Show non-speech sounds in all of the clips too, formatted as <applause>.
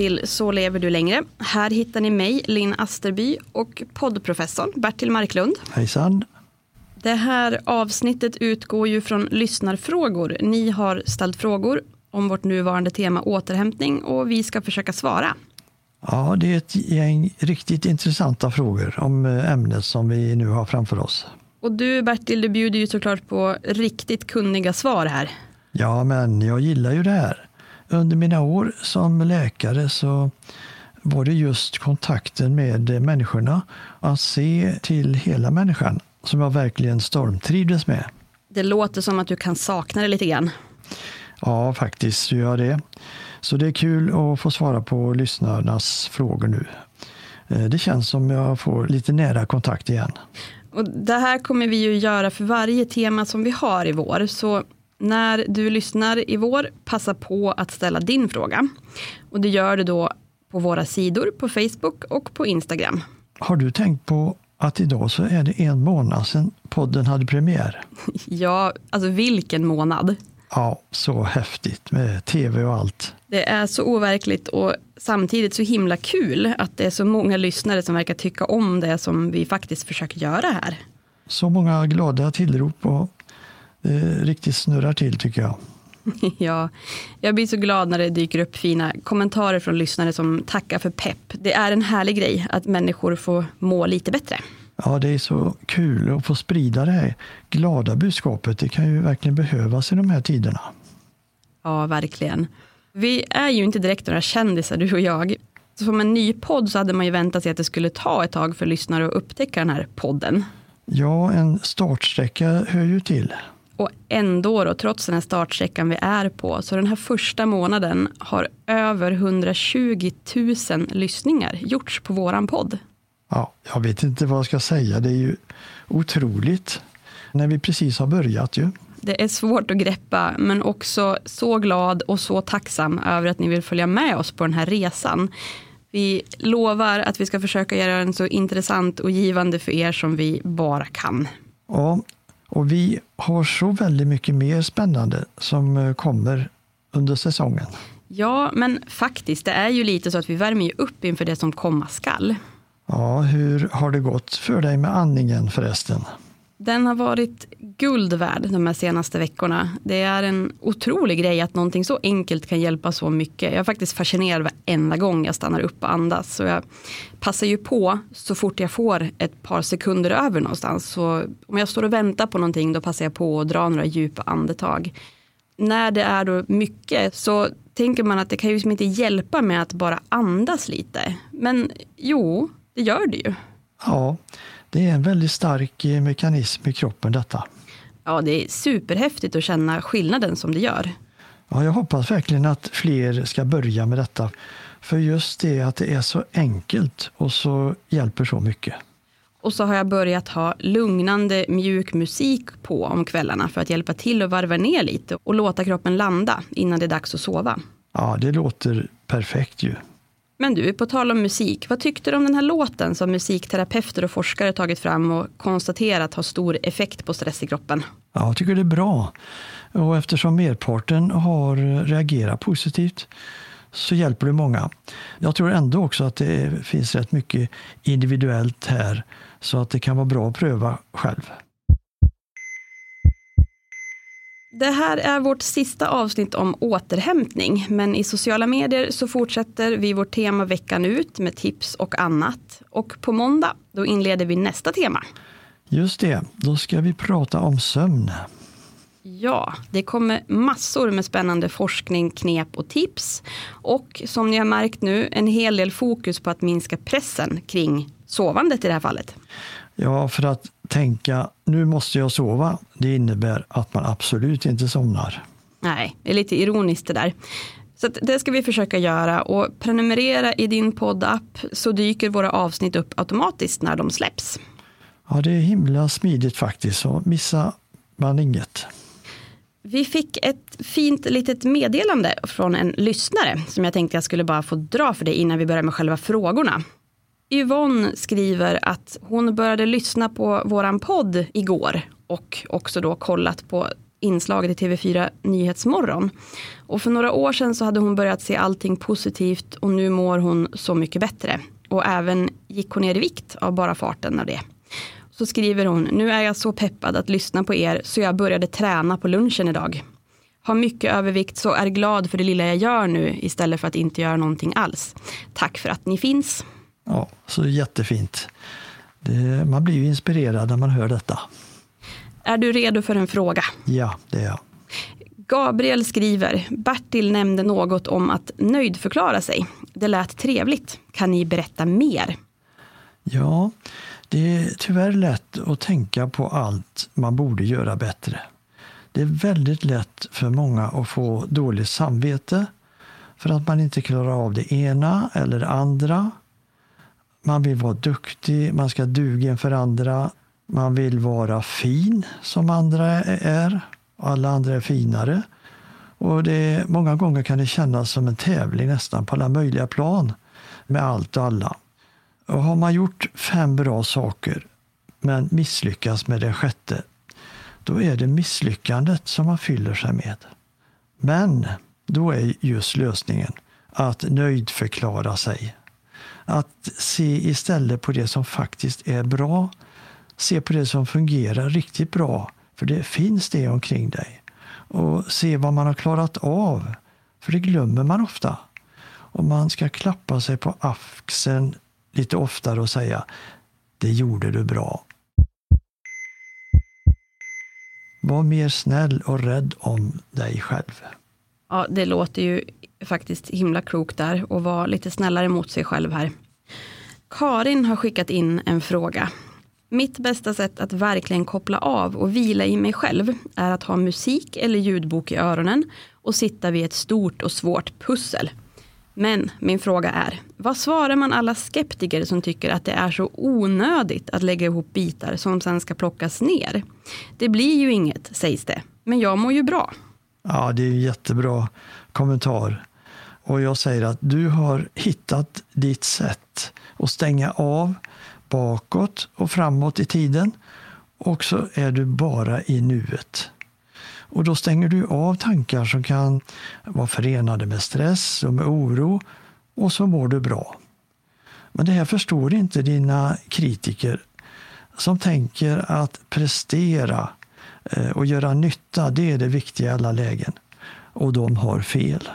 Till Så lever du längre. Här hittar ni mig, Linn Asterby och poddprofessorn Bertil Marklund. Hejsan. Det här avsnittet utgår ju från lyssnarfrågor. Ni har ställt frågor om vårt nuvarande tema återhämtning och vi ska försöka svara. Ja, det är ett gäng riktigt intressanta frågor om eh, ämnet som vi nu har framför oss. Och du Bertil, du bjuder ju såklart på riktigt kunniga svar här. Ja, men jag gillar ju det här. Under mina år som läkare så var det just kontakten med människorna, att se till hela människan, som jag verkligen stormtrivdes med. Det låter som att du kan sakna det lite grann. Ja, faktiskt gör jag det. Så det är kul att få svara på lyssnarnas frågor nu. Eh, Det känns som jag får lite nära kontakt igen. Och det här kommer vi ju göra för varje tema som vi har i vår. Så när du lyssnar i vår, passa på att ställa din fråga. Och det gör du då på våra sidor på Facebook och på Instagram. Har du tänkt på att idag så är det en månad sedan podden hade premiär? <laughs> Ja, alltså vilken månad. Ja, så häftigt med tv och allt. Det är så overkligt och samtidigt så himla kul att det är så många lyssnare som verkar tycka om det som vi faktiskt försöker göra här. Så många glada tillrop och det riktigt snurrar till tycker jag. <laughs> Ja, jag blir så glad när det dyker upp fina kommentarer från lyssnare som tackar för pepp. Det är en härlig grej att människor får må lite bättre. Ja, det är så kul att få sprida det här glada budskapet. Det kan ju verkligen behövas i de här tiderna. Ja, verkligen. Vi är ju inte direkt några kändisar, du och jag. Som en ny podd så hade man ju väntat sig att det skulle ta ett tag för lyssnare att upptäcka den här podden. Ja, en startsträcka hör ju till. Och ändå då, trots den här startsträckan vi är på, så den här första månaden har över 120 000 lyssningar gjorts på våran podd. Ja, jag vet inte vad jag ska säga. Det är ju otroligt. När vi precis har börjat ju. Det är svårt att greppa, men också så glad och så tacksam över att ni vill följa med oss på den här resan. Vi lovar att vi ska försöka göra den så intressant och givande för er som vi bara kan. Ja, och vi har så väldigt mycket mer spännande som eh, kommer under säsongen. Ja, men faktiskt, det är ju lite så att vi värmer ju upp inför det som komma skall. Ja, hur har det gått för dig med andningen förresten? Den har varit guld värd de här senaste veckorna. Det är en otrolig grej att någonting så enkelt kan hjälpa så mycket. Jag är faktiskt fascinerad varenda gång jag stannar upp och andas. Så jag passar ju på så fort jag får ett par sekunder över någonstans. Så om jag står och väntar på någonting då passar jag på att dra några djupa andetag. När det är då mycket så tänker man att det kan ju liksom inte hjälpa med att bara andas lite. Men jo, det gör det ju. Ja, det är en väldigt stark eh, mekanism i kroppen detta. Ja, det är superhäftigt att känna skillnaden som det gör. Ja, jag hoppas verkligen att fler ska börja med detta. För just det att det är så enkelt och så hjälper så mycket. Och så har jag börjat ha lugnande mjuk musik på om kvällarna för att hjälpa till att varva ner lite och låta kroppen landa innan det är dags att sova. Ja, det låter perfekt ju. Men du, på tal om musik, vad tyckte du om den här låten som musikterapeuter och forskare tagit fram och konstaterat har stor effekt på stress i kroppen? Ja, jag tycker det är bra. Och eftersom merparten har reagerat positivt så hjälper det många. Jag tror ändå också att det finns rätt mycket individuellt här så att det kan vara bra att pröva själv. Det här är vårt sista avsnitt om återhämtning, men i sociala medier så fortsätter vi vårt tema veckan ut med tips och annat. Och på måndag, då inleder vi nästa tema. Just det, då ska vi prata om sömn. Ja, det kommer massor med spännande forskning, knep och tips. Och som ni har märkt nu, en hel del fokus på att minska pressen kring sovandet i det här fallet. Ja, för att tänka nu måste jag sova, det innebär att man absolut inte somnar. Nej, det är lite ironiskt det där. Så det ska vi försöka göra och prenumerera i din poddapp så dyker våra avsnitt upp automatiskt när de släpps. Ja, det är himla smidigt faktiskt, så missar man inget. Vi fick ett fint litet meddelande från en lyssnare som jag tänkte jag skulle bara få dra för dig innan vi börjar med själva frågorna. Yvonne skriver att hon började lyssna på våran podd igår och också då kollat på inslaget i TV4 Nyhetsmorgon. Och för några år sedan så hade hon börjat se allting positivt och nu mår hon så mycket bättre. Och även gick hon ner i vikt av bara farten av det. Så skriver hon, nu är jag så peppad att lyssna på er så jag började träna på lunchen idag. Har mycket övervikt så är glad för det lilla jag gör nu istället för att inte göra någonting alls. Tack för att ni finns. Ja, så jättefint. Det, man blir ju inspirerad när man hör detta. Är du redo för en fråga? Ja, det är jag. Gabriel skriver, Bertil nämnde något om att nöjdförklara sig. Det lät trevligt. Kan ni berätta mer? Ja, det är tyvärr lätt att tänka på allt man borde göra bättre. Det är väldigt lätt för många att få dåligt samvete för att man inte klarar av det ena eller det andra. Man vill vara duktig, man ska duga inför andra. Man vill vara fin som andra är. Alla andra är finare. Och det, många gånger kan det kännas som en tävling nästan på alla möjliga plan med allt och alla. Och har man gjort fem bra saker men misslyckas med det sjätte, då är det misslyckandet som man fyller sig med. Men då är just lösningen att nöjdförklara sig. Att se istället på det som faktiskt är bra. Se på det som fungerar riktigt bra, för det finns det omkring dig. Och se vad man har klarat av, för det glömmer man ofta. Och man ska klappa sig på axeln lite oftare och säga det gjorde du bra. Var mer snäll och rädd om dig själv. Ja, det låter ju faktiskt himla klokt där och var lite snällare mot sig själv här. Karin har skickat in en fråga. Mitt bästa sätt att verkligen koppla av och vila i mig själv är att ha musik eller ljudbok i öronen och sitta vid ett stort och svårt pussel. Men min fråga är, vad svarar man alla skeptiker som tycker att det är så onödigt att lägga ihop bitar som sen ska plockas ner? Det blir ju inget, sägs det, men jag mår ju bra. Ja, det är en jättebra kommentar. Och jag säger att du har hittat ditt sätt att stänga av bakåt och framåt i tiden och så är du bara i nuet. Och då stänger du av tankar som kan vara förenade med stress och med oro och så mår du bra. Men det här förstår inte dina kritiker som tänker att prestera eh, och göra nytta, det är det viktiga i alla lägen. Och de har fel.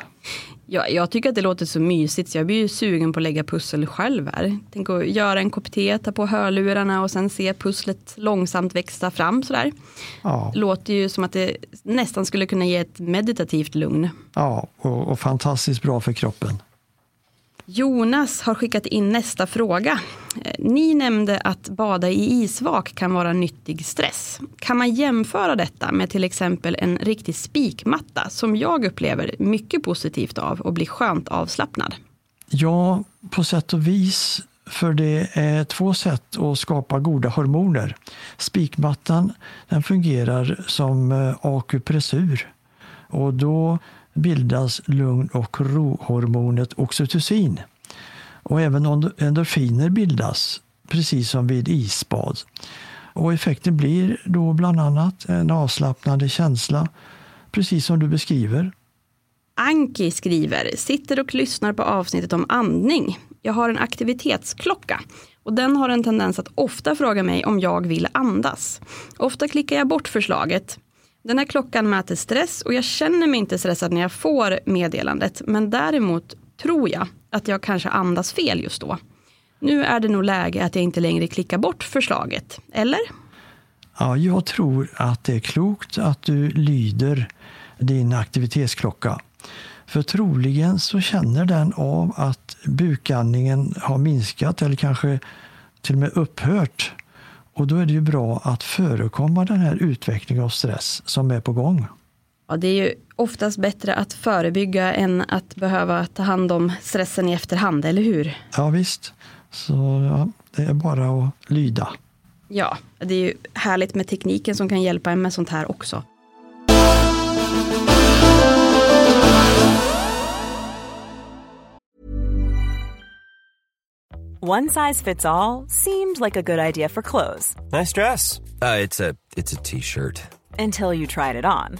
Ja, jag tycker att det låter så mysigt så jag blir ju sugen på att lägga pussel själv här. Tänk att göra en kopp te, ta på hörlurarna och sen se pusslet långsamt växa fram sådär. Ja, Låter ju som att det nästan skulle kunna ge ett meditativt lugn. ja och, och fantastiskt bra för kroppen. Jonas har skickat in nästa fråga. Eh, ni nämnde att bada i isvak kan vara nyttig stress. Kan man jämföra detta med till exempel en riktig spikmatta som jag upplever mycket positivt av och blir skönt avslappnad? Ja, på sätt och vis. För det är två sätt att skapa goda hormoner. Spikmattan den fungerar som eh, akupressur och då bildas lugn och rohormonet oxytocin. Och även endorfiner bildas, precis som vid isbad. Och effekten blir då bland annat en avslappnande känsla, precis som du beskriver. Anki skriver, sitter och lyssnar på avsnittet om andning. Jag har en aktivitetsklocka och den har en tendens att ofta fråga mig om jag vill andas. Ofta klickar jag bort förslaget. Den här klockan mäter stress och jag känner mig inte stressad när jag får meddelandet men däremot tror jag att jag kanske andas fel just då. Nu är det nog läge att jag inte längre klickar bort förslaget, eller? Ja, jag tror att det är klokt att du lyder din aktivitetsklocka. För troligen så känner den av att bukandningen har minskat eller kanske till och med upphört. Och då är det ju bra att förekomma den här utvecklingen av stress som är på gång. Ja, det är ju oftast bättre att förebygga än att behöva ta hand om stressen i efterhand, eller hur? Ja visst, så ja, det är bara att lyda. Ja, det är ju härligt med tekniken som kan hjälpa en med sånt här också. One size fits all seemed like a good idea for clothes Nice dress. Uh, it's a it's a t-shirt. until you tried it on.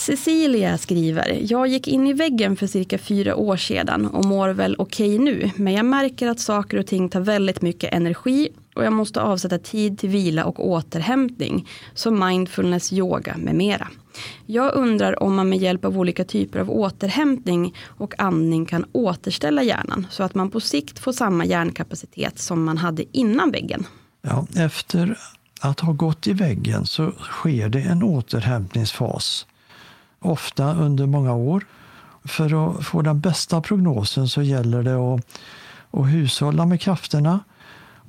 Cecilia skriver, jag gick in i väggen för cirka fyra år sedan och mår väl okej nu, men jag märker att saker och ting tar väldigt mycket energi och jag måste avsätta tid till vila och återhämtning, som mindfulness, yoga med mera. Jag undrar om man med hjälp av olika typer av återhämtning och andning kan återställa hjärnan så att man på sikt får samma hjärnkapacitet som man hade innan väggen. Ja, efter att ha gått i väggen så sker det en återhämtningsfas. Ofta under många år. För att få den bästa prognosen så gäller det att, att hushålla med krafterna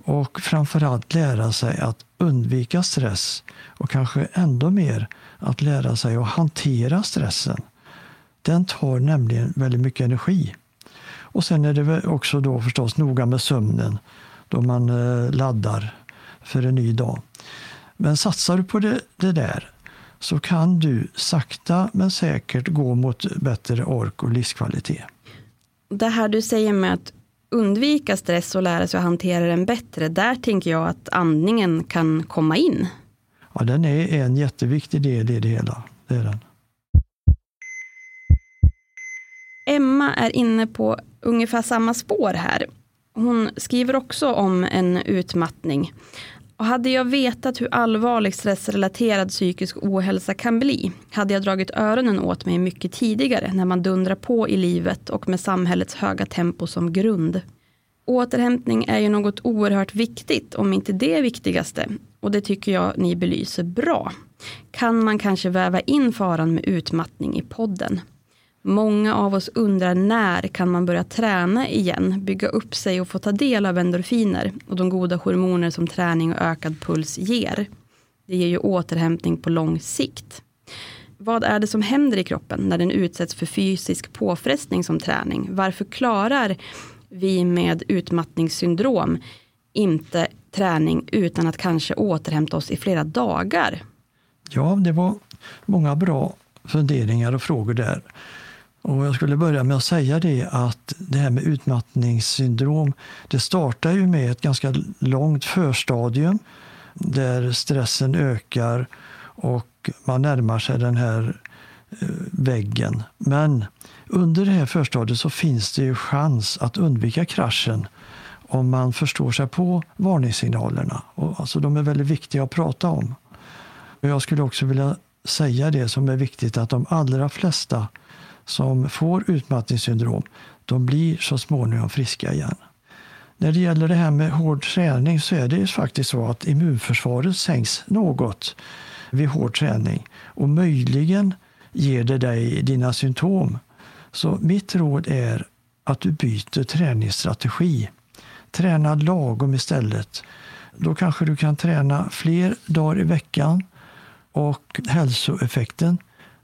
och framförallt lära sig att undvika stress och kanske ändå mer att lära sig att hantera stressen. Den tar nämligen väldigt mycket energi. Och sen är det också då förstås noga med sömnen då man eh, laddar för en ny dag. Men satsar du på det, det där så kan du sakta men säkert gå mot bättre ork och livskvalitet. Det här du säger med att undvika stress och lära sig att hantera den bättre, där tänker jag att andningen kan komma in. Ja, den är en jätteviktig del i det hela. Det är den. Emma är inne på ungefär samma spår här. Hon skriver också om en utmattning. Och hade jag vetat hur allvarlig stressrelaterad psykisk ohälsa kan bli hade jag dragit öronen åt mig mycket tidigare när man dundrar på i livet och med samhällets höga tempo som grund. Återhämtning är ju något oerhört viktigt, om inte det viktigaste. Och det tycker jag ni belyser bra. Kan man kanske väva in faran med utmattning i podden? Många av oss undrar när kan man börja träna igen, bygga upp sig och få ta del av endorfiner och de goda hormoner som träning och ökad puls ger. Det ger ju återhämtning på lång sikt. Vad är det som händer i kroppen när den utsätts för fysisk påfrestning som träning? Varför klarar vi med utmattningssyndrom inte träning utan att kanske återhämta oss i flera dagar? Ja, det var många bra funderingar och frågor där. Och jag skulle börja med att säga det att det här med utmattningssyndrom, det startar ju med ett ganska långt förstadium där stressen ökar och man närmar sig den här eh, väggen. Men under det här förstadiet så finns det ju chans att undvika kraschen om man förstår sig på varningssignalerna. Och alltså de är väldigt viktiga att prata om. Jag skulle också vilja säga det som är viktigt att de allra flesta som får utmattningssyndrom, de blir så småningom friska igen. När det gäller det här med hård träning så är det faktiskt så att immunförsvaret sänks något vid hård träning och möjligen ger det dig dina symptom. Så mitt råd är att du byter träningsstrategi. Träna lagom istället. Då kanske du kan träna fler dagar i veckan och hälsoeffekten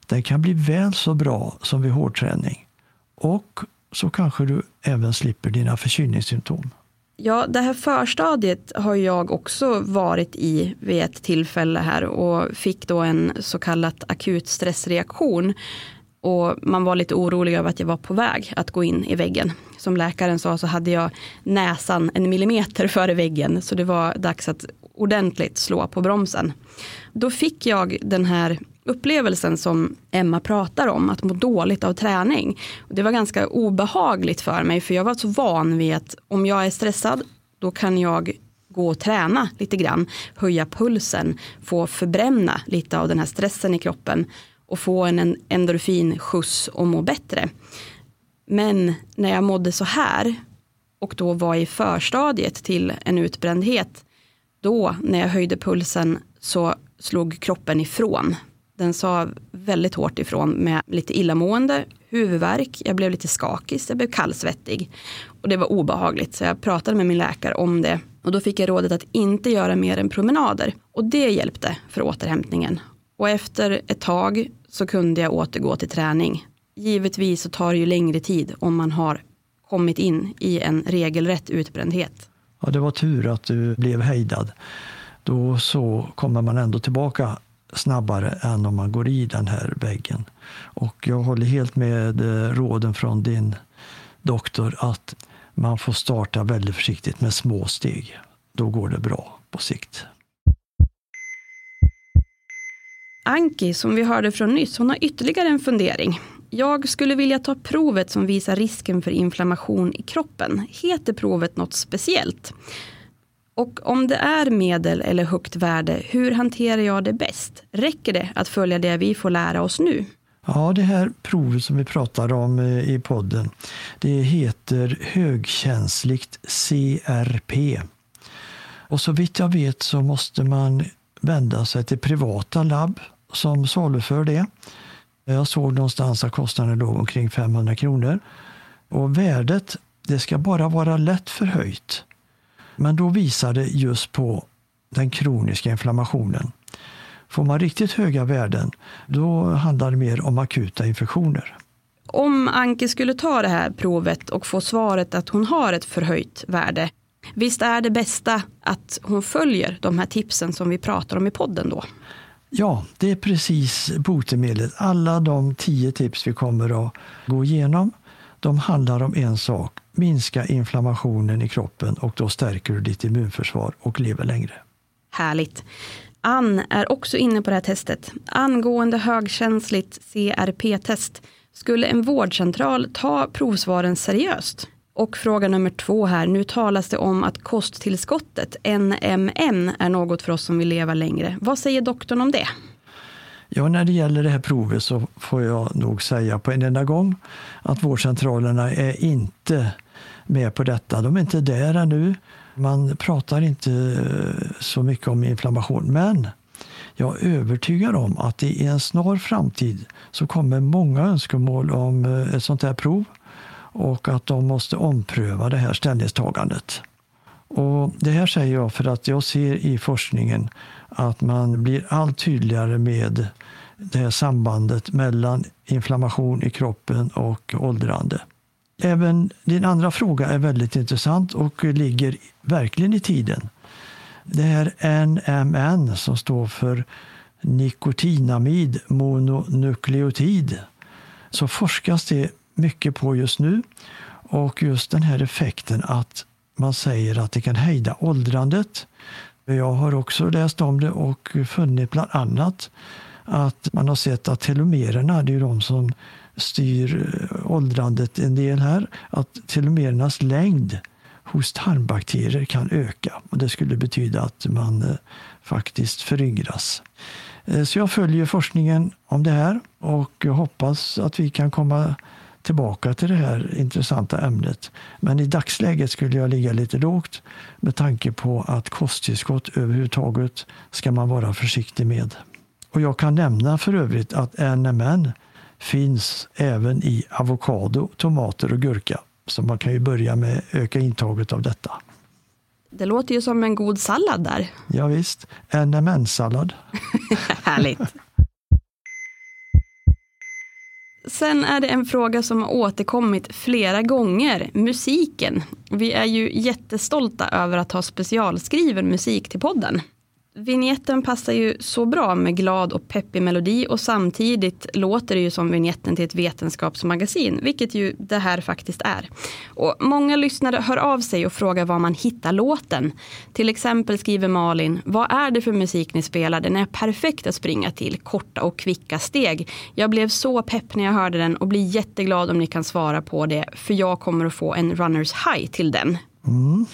den kan bli väl så bra som vid hårdträning. Och så kanske du även slipper dina förkylningssymptom. Ja, det här förstadiet har jag också varit i vid ett tillfälle här och fick då en så kallad akut stressreaktion. Och man var lite orolig över att jag var på väg att gå in i väggen. Som läkaren sa så hade jag näsan en millimeter före väggen så det var dags att ordentligt slå på bromsen. Då fick jag den här upplevelsen som Emma pratar om, att må dåligt av träning. Det var ganska obehagligt för mig för jag var så van vid att om jag är stressad då kan jag gå och träna lite grann, höja pulsen, få förbränna lite av den här stressen i kroppen och få en endorfinskjuts och må bättre. Men när jag mådde så här och då var i förstadiet till en utbrändhet, då när jag höjde pulsen så slog kroppen ifrån den sa väldigt hårt ifrån med lite illamående, huvudvärk, jag blev lite skakig, jag blev kallsvettig. Och det var obehagligt så jag pratade med min läkare om det. Och då fick jag rådet att inte göra mer än promenader. Och det hjälpte för återhämtningen. Och efter ett tag så kunde jag återgå till träning. Givetvis så tar det ju längre tid om man har kommit in i en regelrätt utbrändhet. Ja, det var tur att du blev hejdad. Då så kommer man ändå tillbaka snabbare än om man går i den här väggen. Och jag håller helt med eh, råden från din doktor att man får starta väldigt försiktigt med små steg. Då går det bra på sikt. Anki, som vi hörde från nyss, hon har ytterligare en fundering. Jag skulle vilja ta provet som visar risken för inflammation i kroppen. Heter provet något speciellt? Och om det är medel eller högt värde, hur hanterar jag det bäst? Räcker det att följa det vi får lära oss nu? Ja, det här provet som vi pratar om eh, i podden, det heter högkänsligt CRP. Och så vitt jag vet så måste man vända sig till privata labb som saluför det. Jag såg någonstans att kostnaden låg omkring 500 kronor. Och värdet, det ska bara vara lätt förhöjt. Men då visar det just på den kroniska inflammationen. Får man riktigt höga värden, då handlar det mer om akuta infektioner. Om Anke skulle ta det här provet och få svaret att hon har ett förhöjt värde, visst är det bästa att hon följer de här tipsen som vi pratar om i podden då? Ja, det är precis botemedlet. Alla de tio tips vi kommer att gå igenom, de handlar om en sak. Minska inflammationen i kroppen och då stärker du ditt immunförsvar och lever längre. Härligt. Ann är också inne på det här testet. Angående högkänsligt CRP-test. Skulle en vårdcentral ta provsvaren seriöst? Och fråga nummer två här. Nu talas det om att kosttillskottet NMN är något för oss som vill leva längre. Vad säger doktorn om det? Ja, när det gäller det här provet så får jag nog säga på en enda gång att vårdcentralerna är inte med på detta. De är inte där ännu. Man pratar inte eh, så mycket om inflammation, men jag är övertygad om att i en snar framtid så kommer många önskemål om eh, ett sånt här prov och att de måste ompröva det här ställningstagandet. Och det här säger jag för att jag ser i forskningen att man blir allt tydligare med det här sambandet mellan inflammation i kroppen och åldrande. Även din andra fråga är väldigt intressant och ligger verkligen i tiden. Det här NMN som står för nikotinamid mononukleotid så forskas det mycket på just nu. Och just den här effekten att man säger att det kan hejda åldrandet. Jag har också läst om det och funnit bland annat att man har sett att telomererna, det är ju de som styr eh, åldrandet en del här, att telomerernas längd hos tarmbakterier kan öka. Och det skulle betyda att man eh, faktiskt föryngras. Eh, så jag följer forskningen om det här och hoppas att vi kan komma tillbaka till det här intressanta ämnet. Men i dagsläget skulle jag ligga lite lågt med tanke på att kosttillskott överhuvudtaget ska man vara försiktig med. Och jag kan nämna för övrigt att NMN finns även i avokado, tomater och gurka. Så man kan ju börja med att öka intaget av detta. Det låter ju som en god sallad där. Ja, visst, NMN-sallad. <laughs> Härligt. Sen är det en fråga som har återkommit flera gånger, musiken. Vi är ju jättestolta över att ha specialskriven musik till podden. Vignetten passar ju så bra med glad och peppig melodi och samtidigt låter det ju som vignetten till ett vetenskapsmagasin, vilket ju det här faktiskt är. Och många lyssnare hör av sig och frågar var man hittar låten. Till exempel skriver Malin, vad är det för musik ni spelar? Den är perfekt att springa till, korta och kvicka steg. Jag blev så pepp när jag hörde den och blir jätteglad om ni kan svara på det, för jag kommer att få en runners high till den. Mm.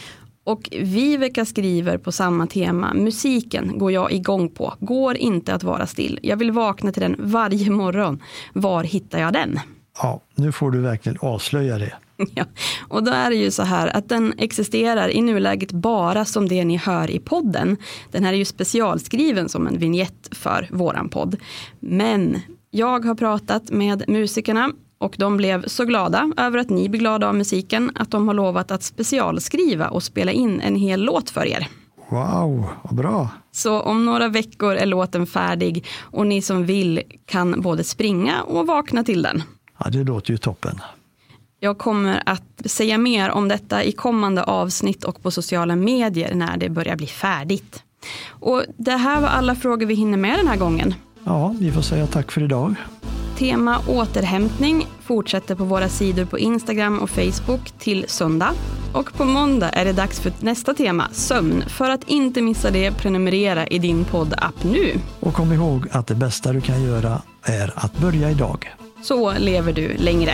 Och Viveka skriver på samma tema, musiken går jag igång på, går inte att vara still. Jag vill vakna till den varje morgon. Var hittar jag den? Ja, nu får du verkligen avslöja det. <laughs> Ja, och då är det ju så här att den existerar i nuläget bara som det ni hör i podden. Den här är ju specialskriven som en vignett för våran podd. Men jag har pratat med musikerna och de blev så glada över att ni blir glada av musiken att de har lovat att specialskriva och spela in en hel låt för er. Wow, vad bra! Så om några veckor är låten färdig och ni som vill kan både springa och vakna till den. Ja, det låter ju toppen. Jag kommer att säga mer om detta i kommande avsnitt och på sociala medier när det börjar bli färdigt. Och det här var alla frågor vi hinner med den här gången. Ja, vi får säga tack för idag. Tema återhämtning fortsätter på våra sidor på Instagram och Facebook till söndag. Och på måndag är det dags för nästa tema, sömn. För att inte missa det, prenumerera i din poddapp nu. Och kom ihåg att det bästa du kan göra är att börja idag. Så lever du längre.